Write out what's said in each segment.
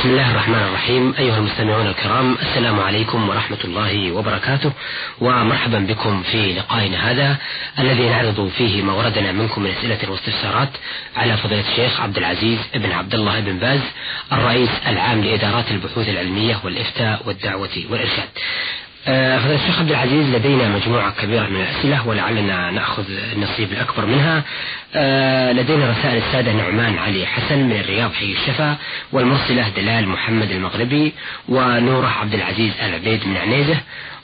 بسم الله الرحمن الرحيم. أيها المستمعون الكرام السلام عليكم ورحمة الله وبركاته ومرحبا بكم في لقائنا هذا الذي نعرض فيه ما وردنا منكم من أسئلة واستفسارات على فضيلة الشيخ عبد العزيز بن عبد الله بن باز الرئيس العام لإدارات البحوث العلمية والإفتاء والدعوة والإرشاد. فضيلة الشيخ عبد العزيز لدينا مجموعة كبيرة من الأسئلة ولعلنا نأخذ النصيب الأكبر منها. آه، لدينا رسائل السادة نعمان علي حسن من الرياض حي الشفا والمرسلة دلال محمد المغربي ونورة عبد العزيز العبيد من عنيزة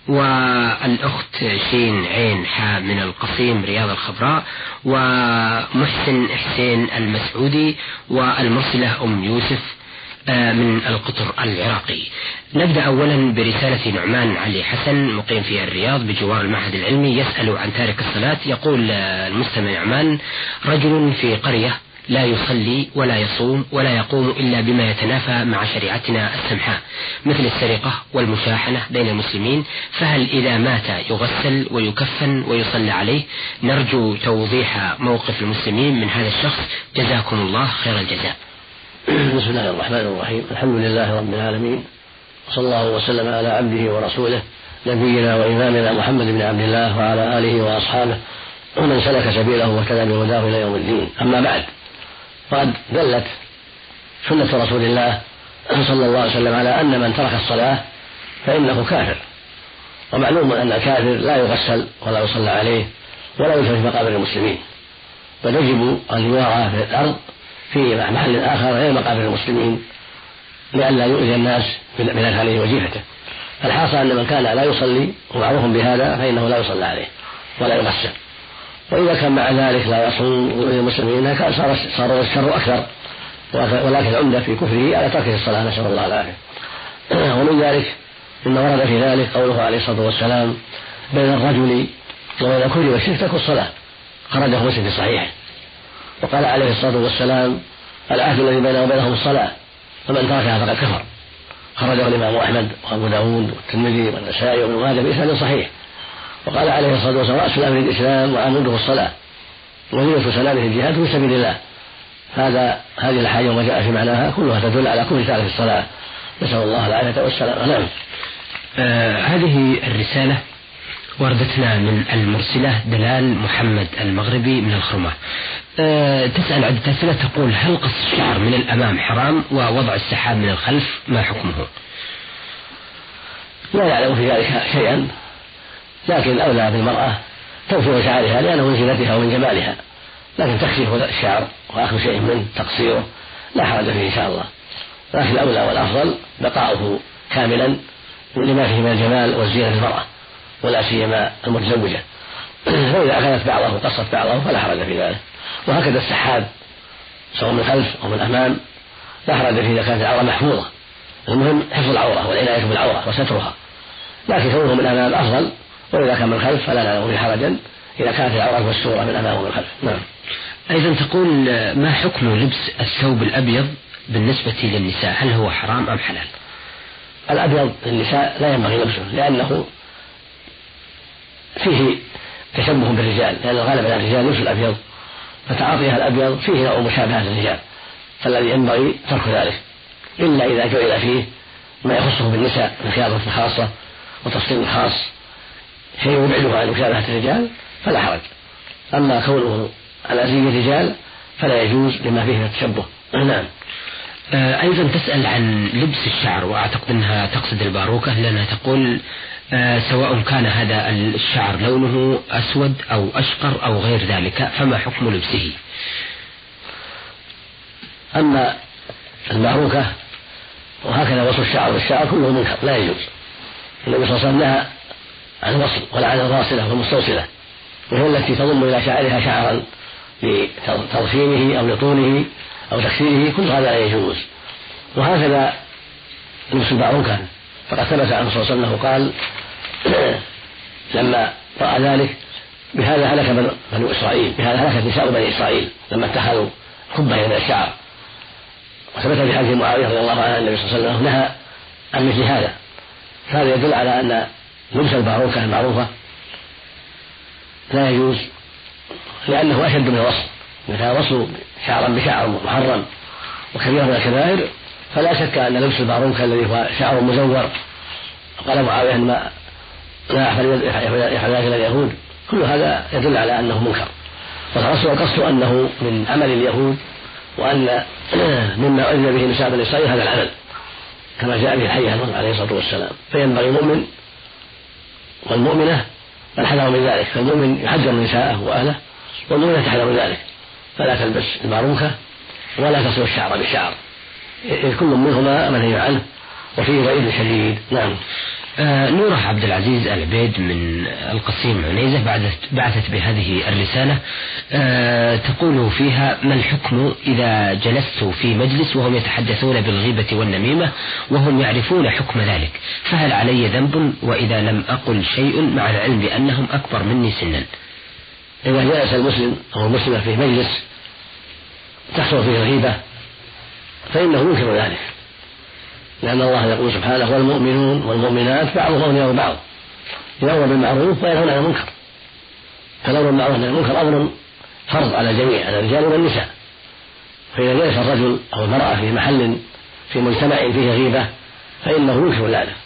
والأخت شين عين حا من القصيم رياض الخضراء ومحسن حسين المسعودي والمرسلة أم يوسف آه، من القطر العراقي. نبدأ أولا برسالة نعمان علي حسن مقيم في الرياض بجوار المعهد العلمي يسأل عن تارك الصلاة. يقول آه، المستمع نعمان رجل في قرية لا يصلي ولا يصوم ولا يقوم إلا بما يتنافى مع شريعتنا السمحاء مثل السرقة والمشاحنة بين المسلمين فهل إذا مات يغسل ويكفن ويصلى عليه؟ نرجو توضيح موقف المسلمين من هذا الشخص. جزاكم الله خير الجزاء. بسم الله الرحمن الرحيم. الحمد لله رب العالمين. وصلى الله وسلم على عبده ورسوله نبينا وإمامنا محمد بن عبد الله وعلى آله وأصحابه ومن سلك سبيله واهتدى بهداه إلى يوم الدين. أما بعد فقد دلت سنة رسول الله صلى الله عليه وسلم على أن من ترك الصلاة فإنه كافر. ومعلوم أن الكافر لا يغسل ولا يصلى عليه ولا يدفن في مقابر المسلمين. بل يجب أن يوارى في الأرض في محل آخر غير مقابر المسلمين لئلا يؤذي الناس من عليه وجيهته. الحاصل أن من كان لا يصلي ومعروف بهذا فإنه لا يصلى عليه ولا يغسل. وإذا كان مع ذلك لا يصوم ويؤذي المسلمين صار صار الشر أكثر. ولكن العمدة في كفره على تركه الصلاة نسأل الله العافية. ومن ذلك مما ورد في ذلك قوله عليه الصلاة والسلام بين الرجل وبين الكفر والشرك ترك الصلاة. خرجه مسلم في صحيحه. وقال عليه الصلاة والسلام العهد الذي بينه وبينهم الصلاة فمن تركها فقد كفر. خرجه الإمام أحمد وأبو داود والترمذي والنسائي وابن ماجه بإسناد صحيح. وقال عليه الصلاة والسلام رأس الأمر الإسلام وعموده الصلاة. وزينة سلامه الجهاد في سبيل الله. هذا هذه الحاجة وما جاء في معناها كلها تدل على كل تارك الصلاة. نسأل الله العافية والسلامة. نعم. آه هذه الرسالة وردتنا من المرسلة دلال محمد المغربي من الخرمة أه تسأل عدة أسئلة تقول هل قص الشعر من الأمام حرام ووضع السحاب من الخلف ما حكمه؟ لا يعلم في ذلك شيئا لكن الأولى بالمرأة توفير شعرها لأنه من زينتها ومن جمالها. لكن تكشف الشعر وأخذ شيء منه تقصيره لا حرج فيه إن شاء الله. لكن الأولى والأفضل بقاؤه كاملا لما فيه من الجمال والزينة للمرأة ولا سيما المتزوجة. فإذا أخذت بعضه وقصت بعضه فلا حرج في ذلك. وهكذا السحاب سواء من الخلف أو من الأمام لا حرج فيه إذا كانت العورة محفوظة. المهم حفظ العورة والعناية بالعورة وسترها. لكن كونه من الأمام أفضل وإذا كان من الخلف فلا نعلم فيه حرجا. إذا كانت العورة مستورة من الأمام ومن الخلف. نعم. أيضا تقول ما حكم لبس الثوب الأبيض بالنسبة للنساء؟ هل هو حرام أم حلال؟ الأبيض للنساء لا ينبغي لبسه لأنه فيه تشبه بالرجال لأن الغالب على الرجال لبس الأبيض فتعاطيها الأبيض فيه نوع مشابهة للرجال فالذي ينبغي ترك ذلك. إلا إذا جعل فيه ما يخصه بالنساء من خياطة خاصة وتفصيل خاص شيء يبعده عن مشابهة الرجال فلا حرج. أما كونه على زي الرجال فلا يجوز لما فيه من التشبه. نعم. أيضا تسأل عن لبس الشعر وأعتقد أنها تقصد الباروكة لأنها تقول آه، سواء كان هذا الشعر لونه أسود أو أشقر أو غير ذلك فما حكم لبسه؟ أما الباروكة وهكذا وصل الشعر بالشعر كله منكر لا يجوز. النبي صلى الله عليه وسلم عن الوصل ولا عن الراصلة والمستوصلة وهي التي تضم إلى شعرها شعرا لتضخيمه أو لطوله أو تكسيره كل هذا لا يجوز وهكذا لبس الباروكة فقد ثبت عنه صلى الله عليه وسلم قال لما رأى ذلك بهذا هلك بنو إسرائيل بهذا هلكت نساء بني إسرائيل لما اتخذوا خبة من الشعر وثبت في حديث معاوية رضي الله عنه النبي صلى الله عليه وسلم نهى عن مثل هذا. فهذا يدل على أن لبس الباروكة المعروفة لا يجوز لأنه أشد من الوصل وصل شعرا بشعر محرم وكبيرة من الكبائر فلا شك أن لبس الباروكة الذي هو شعر مزور. قال معاوية ما لا يفعل ذلك اليهود. كل هذا يدل على أنه منكر. والأصل والقصد أنه من عمل اليهود وأن مما أذن به نساء بني إسرائيل هذا العمل. كما جاء به الحي عليه الصلاة والسلام. فينبغي المؤمن والمؤمنة الحذر من ذلك. فالمؤمن يحذر نساءه وأهله والمؤمنة تحذر ذلك. فلا تلبس المعروكة ولا تصل الشعر بشعر. إذ كل منهما منهي عنه وفيه وعيد شديد. نعم. آه نورة عبد العزيز العبيد من القصيم عنيزة بعثت, بعثت بهذه الرسالة. آه تقول فيها ما الحكم إذا جلست في مجلس وهم يتحدثون بالغيبة والنميمة وهم يعرفون حكم ذلك؟ فهل علي ذنب وإذا لم أقل شيء مع العلم بأنهم أكبر مني سنا؟ إذا جلس المسلم أو المسلمة في مجلس تحصل فيه الغيبة فإنه ينكر ذلك. لأن الله يقول سبحانه والمؤمنون والمؤمنات بعضهم أولياء بعض يأمر بالمعروف وينهون عن المنكر. فالأمر بالمعروف عن المنكر أمر فرض على الجميع على الرجال والنساء. فإذا جلس الرجل أو المرأة في محل في مجتمع فيه غيبة فإنه ينكر ذلك.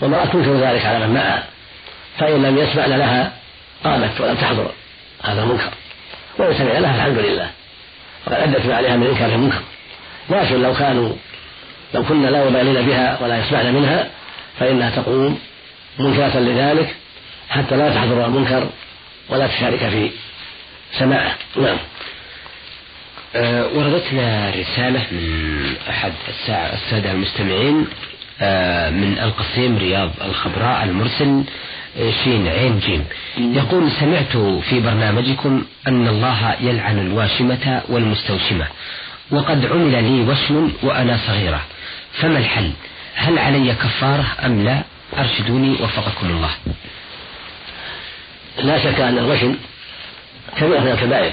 والمرأة تنكر ذلك على من معها فإن لم يسمعن لها قامت ولم تحضر. هذا المنكر وإن سمع لها الحمد لله. وقد أدت ما عليها من إنكار المنكر. لكن لو كانوا لو كنا لا يبالين بها ولا يسمعن منها فإنها تقوم منكرة لذلك حتى لا تحضر المنكر ولا تشارك في سماعه. نعم. أه وردتنا رسالة من أحد السادة المستمعين أه من القصيم رياض الخضراء المرسل. شين عين جيم. يقول سمعت في برنامجكم أن الله يلعن الواشمة والمستوشمة وقد عمل لي وشم وأنا صغيرة. فما الحل؟ هل علي كفارة أم لا؟ أرشدوني وفقكم الله. لا شك أن الوشم كبيرة من الكبائر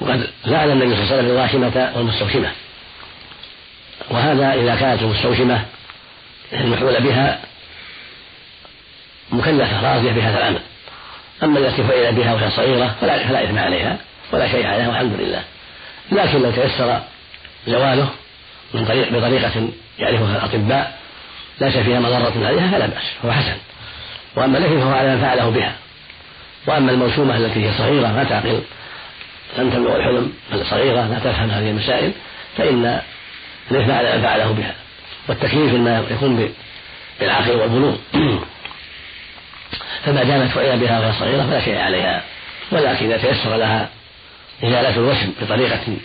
وقد لعن النبي صلى الله عليه وسلم الواشمة والمستوشمة. وهذا إذا كانت المستوشمة المحول بها مكلفة راضية بهذا العمل أما التي فعل بها وهي صغيرة فلا, فلا إثم عليها ولا شيء عليها والحمد لله. لكن لو تيسر زواله من طريق بطريقة يعرفها الأطباء ليس فيها مضرة عليها فلا بأس هو حسن. وأما الإثم فهو على من فعله بها. وأما الموسومة التي هي صغيرة ما تعقل. لم تبلغ الحلم بل صغيرة لا تفهم هذه المسائل فإن الإثم على من فعله بها. والتكليف ما يكون بالعقل والبلوغ فما دامت فعل بها وهي صغيرة فلا شيء عليها. ولكن إذا تيسر لها إزالة الوسم بطريقة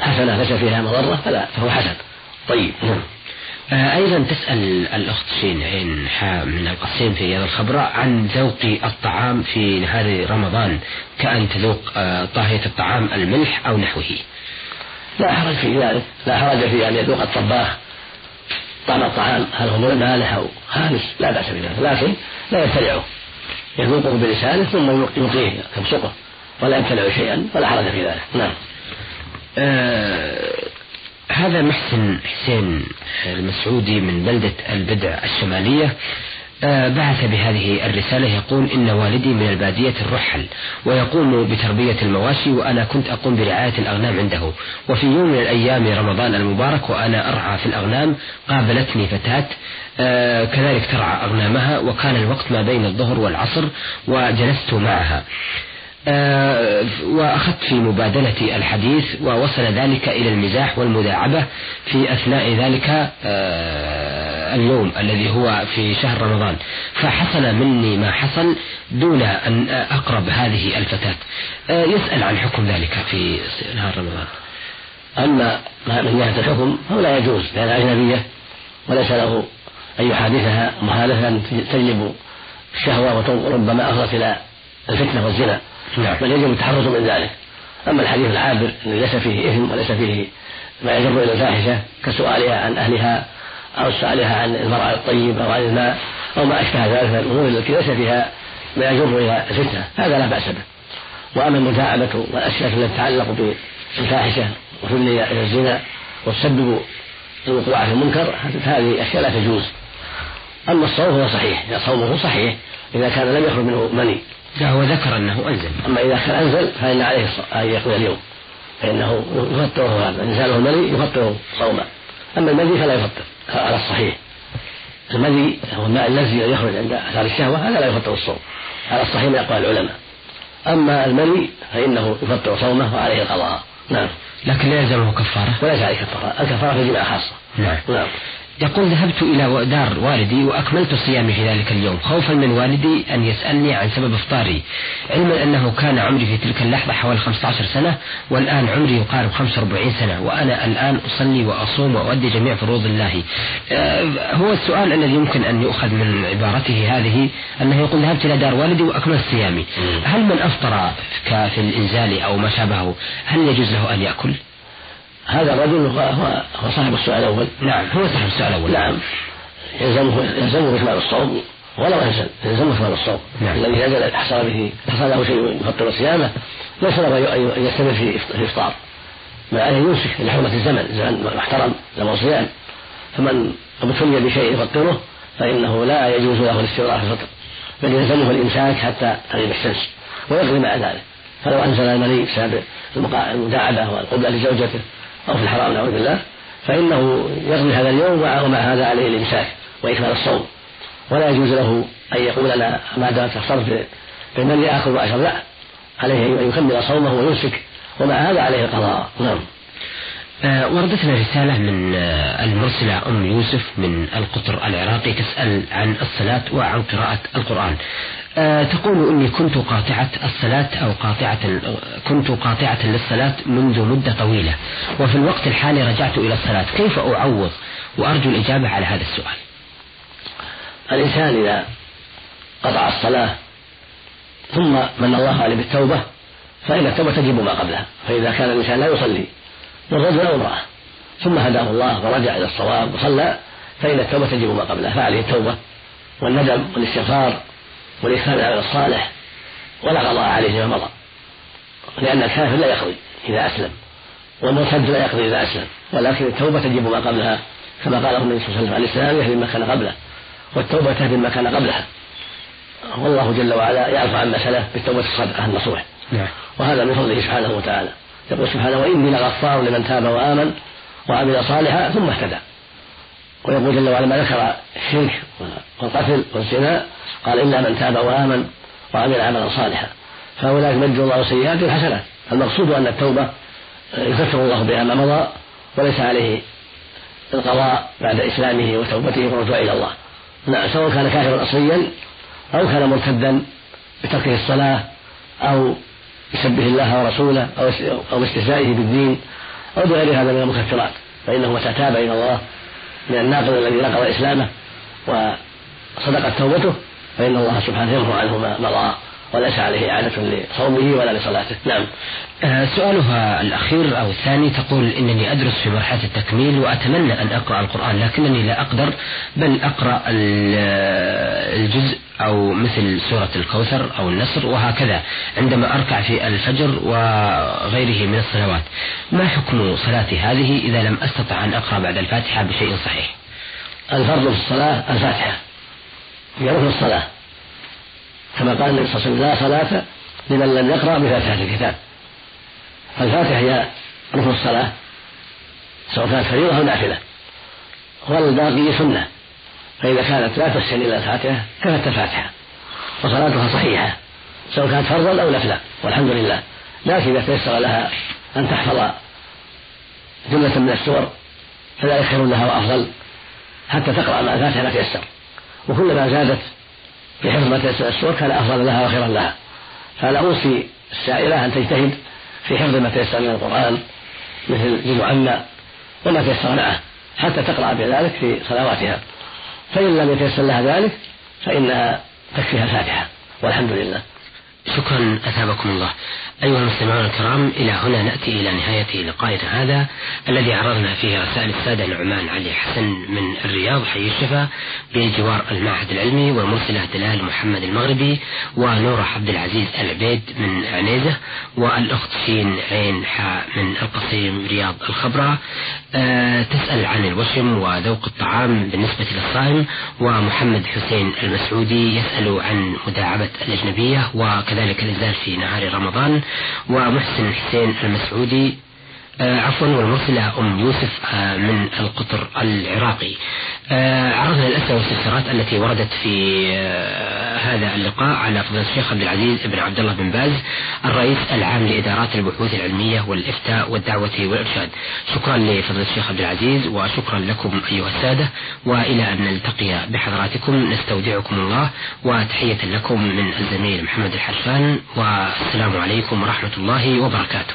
حسنة ليس فيها مضرة فلا فهو حسن طيب نعم. آه، أيضا تسأل الأخت شين عين حاء من القصيم في رياض الخبراء عن ذوق الطعام في نهار رمضان. كأن تذوق آه، طاهية الطعام الملح أو نحوه. لا حرج في ذلك. لا حرج في أن يذوق الطباخ طعم الطعام هل هو مالح أو خامس لا بأس بذلك لكن لا يبتلعه. يذوقه بلسانه ثم يلقيه يبصقه ولا يبتلع شيئا ولا حرج في ذلك. نعم. آه هذا محسن حسين المسعودي من بلدة البدع الشمالية. بعث بهذه الرسالة يقول إن والدي من البادية الرحل ويقوم بتربية المواشي وأنا كنت أقوم برعاية الأغنام عنده. وفي يوم من الأيام رمضان المبارك وأنا أرعى في الأغنام قابلتني فتاة آه كذلك ترعى أغنامها وكان الوقت ما بين الظهر والعصر وجلست معها. آه، وأخذت في مبادلة الحديث ووصل ذلك إلى المزاح والمداعبة في أثناء ذلك آه، اليوم الذي هو في شهر رمضان. فحصل مني ما حصل دون أن أقرب هذه الفتاة. آه، يسأل عن حكم ذلك في نهار رمضان. أما من جهة الحكم فهو لا يجوز لأنها أجنبية وليس له أن يحادثها محادثة تجلب الشهوة وربما أفضت إلى الفتنة والزنا. نعم. بل يجب التحرز من ذلك. أما الحديث العابر الذي ليس فيه إثم وليس فيه ما يجر إلى الفاحشة كسؤالها عن أهلها أو سؤالها عن المرأة الطيب أو عن الماء أو ما أشبه ذلك من الأمور التي ليس فيها ما يجر إلى الفتنة هذا لا بأس به. وأما المداعبة والأشياء التي تتعلق بالفاحشة وتدني إلى الزنا وتسبب الوقوع في المنكر هذه أشياء لا تجوز. أما الصوم فهو صحيح صومه صحيح إذا كان لم يخرج منه مني. لا هو ذكر أنه أنزل. أما إذا كان أنزل فإن عليه أن يقضي اليوم. فإنه يفطره هذا إنزاله المني يفطره صوما. أما المذي فلا يفطر. على الصحيح. المذي هو الماء الذي يخرج عند أثار الشهوة هذا لا يفطر الصوم. على الصحيح من أقوال العلماء. أما المني فإنه يفطر صومه وعليه القضاء. نعم. لكن لا يلزمه كفارة. وليس عليه كفارة. الكفارة في جماعة خاصة. نعم. نعم. يقول ذهبت إلى دار والدي وأكملت صيامي في ذلك اليوم خوفا من والدي أن يسألني عن سبب إفطاري علما أنه كان عمري في تلك اللحظة حوالي 15 سنة والآن عمري يقارب 45 سنة وأنا الآن أصلي وأصوم وأؤدي جميع فروض الله. آه، هو السؤال الذي يمكن أن يؤخذ من عبارته هذه أنه يقول ذهبت إلى دار والدي وأكملت صيامي. هل من أفطر في الإنزال أو ما شابهه هل يجوز له أن يأكل؟ هذا الرجل هو, هو صاحب السؤال الأول. نعم هو صاحب السؤال الأول. نعم. يلزمه يلزمه إكمال الصوم. ولو أنزل يلزمه إكمال الصوم. نعم. الذي نزل حصل به حصل له شيء يفطر صيامه ليس له أن يستمر في الإفطار مع أن يمسك لحرمة الزمن زمن محترم زمن صيام. فمن ابتلي بشيء يفطره فإنه لا يجوز له الاستمرار في الفطر. بل يلزمه الإمساك حتى تغيب الشمس. ويقضي مع ذلك. فلو أنزل المني بسبب المداعبة والقبلة لزوجته أو في الحرام نعوذ بالله. فإنه يقضي هذا اليوم ومع هذا عليه الإمساك وإكمال الصوم. ولا يجوز له أن يقول أنا ما دام تخسرت بالمن آكل وأشرب لا. عليه أن يكمل صومه ويمسك ومع هذا عليه القضاء. نعم. آه، وردتنا رسالة من آه، المرسلة أم يوسف من القطر العراقي تسأل عن الصلاة وعن قراءة القرآن. تقول إني كنت قاطعة الصلاة أو قاطعة كنت قاطعة للصلاة منذ مدة طويلة. وفي الوقت الحالي رجعت إلى الصلاة. كيف أعوض وأرجو الإجابة على هذا السؤال؟ الإنسان إذا قطع الصلاة ثم من الله عليه بالتوبة فإن التوبة تجب ما قبلها. فإذا كان الإنسان لا يصلي والرجل أو امرأة ثم هداه الله ورجع إلى الصواب وصلى فإن التوبة تجب ما قبلها. فعليه التوبة والندم والإستغفار والإكثار على الصالح ولا قضاء عليه فيما مضى. لأن الكافر لا يقضي إذا أسلم. والمرتد لا يقضي إذا أسلم. ولكن التوبة تجب ما قبلها. كما قاله النبي صلى الله عليه وسلم الإسلام يهدم ما كان قبله. والتوبة تهدم ما كان قبلها. والله جل وعلا يعفو عما سلف بالتوبة الصادقة النصوح. نعم. وهذا من فضله سبحانه وتعالى. يقول سبحانه وإني لغفار لمن تاب وآمن وعمل صالحا ثم اهتدى. ويقول جل وعلا ما ذكر الشرك والقتل والزنا قال إلا من تاب وآمن وعمل عملا صالحا فأولئك يمد الله سيئات حسنات المقصود أن التوبة يكفر الله بها ما مضى وليس عليه القضاء بعد إسلامه وتوبته والرجوع إلى الله نعم سواء كان كافرا أصليا أو كان مرتدا بتركه الصلاة أو بسبه الله ورسوله أو أو استهزائه بالدين أو بغير هذا من المكفرات فإنه متى تاب إلى الله من الناقض الذي نقض إسلامه وصدقت توبته فإن الله سبحانه يمحو عنه ما مضى. وليس عليه إعادة لصومه ولا لصلاته. نعم. آه، سؤالها الأخير أو الثاني تقول إنني أدرس في مرحلة التكميل وأتمنى أن أقرأ القرآن لكنني لا أقدر بل أقرأ الجزء أو مثل سورة الكوثر أو النصر وهكذا عندما أركع في الفجر وغيره من الصلوات. ما حكم صلاتي هذه إذا لم أستطع أن أقرأ بعد الفاتحة بشيء صحيح؟ الفرض في الصلاة الفاتحة. ركن الصلاة. كما قال النبي صلى الله عليه وسلم لا صلاة لمن لم يقرأ بفاتحة الكتاب. فالفاتحة هي ركن الصلاة سواء كانت فريضة أو نافلة. والباقي سنة. فإذا كانت لا تحسن إلا الفاتحة كفت الفاتحة. وصلاتها صحيحة سواء كانت فرضا أو نفلا والحمد لله. لكن إذا تيسر لها أن تحفظ جملة من السور فذلك خير لها وأفضل حتى تقرأ مع الفاتحة ما تيسر. وكلما زادت في حفظ ما تيسر السور كان أفضل لها وخيرا لها. فأنا أوصي السائلة أن تجتهد في حفظ ما تيسر من القرآن مثل جزء عما وما تيسر معه حتى تقرأ بذلك في صلواتها. فإن لم يتيسر لها ذلك فإنها تكفيها الفاتحة. والحمد لله. شكرا أثابكم الله. أيها المستمعون الكرام إلى هنا نأتي إلى نهاية لقائنا هذا الذي عرضنا فيه رسائل السادة نعمان علي حسن من الرياض حي الشفا بجوار المعهد العلمي والمرسلة دلال محمد المغربي ونورة عبد العزيز العبيد من عنيزة والأخت سين عين حاء من القصيم رياض الخبرة. أه تسأل عن الوشم وذوق الطعام بالنسبة للصائم ومحمد حسين المسعودي يسأل عن مداعبة الأجنبية وكذلك الإنزال في نهار رمضان ومحسن حسين المسعودي عفوا والمرسلة أم يوسف آه من القطر العراقي. آه عرضنا الأسئلة والاستفسارات التي وردت في آه هذا اللقاء على فضيلة الشيخ عبد العزيز بن عبد الله بن باز الرئيس العام لإدارات البحوث العلمية والإفتاء والدعوة والإرشاد. شكرا لفضيلة الشيخ عبد العزيز وشكرا لكم أيها السادة وإلى أن نلتقي بحضراتكم. نستودعكم الله وتحية لكم من الزميل محمد الحرفان. والسلام عليكم ورحمة الله وبركاته.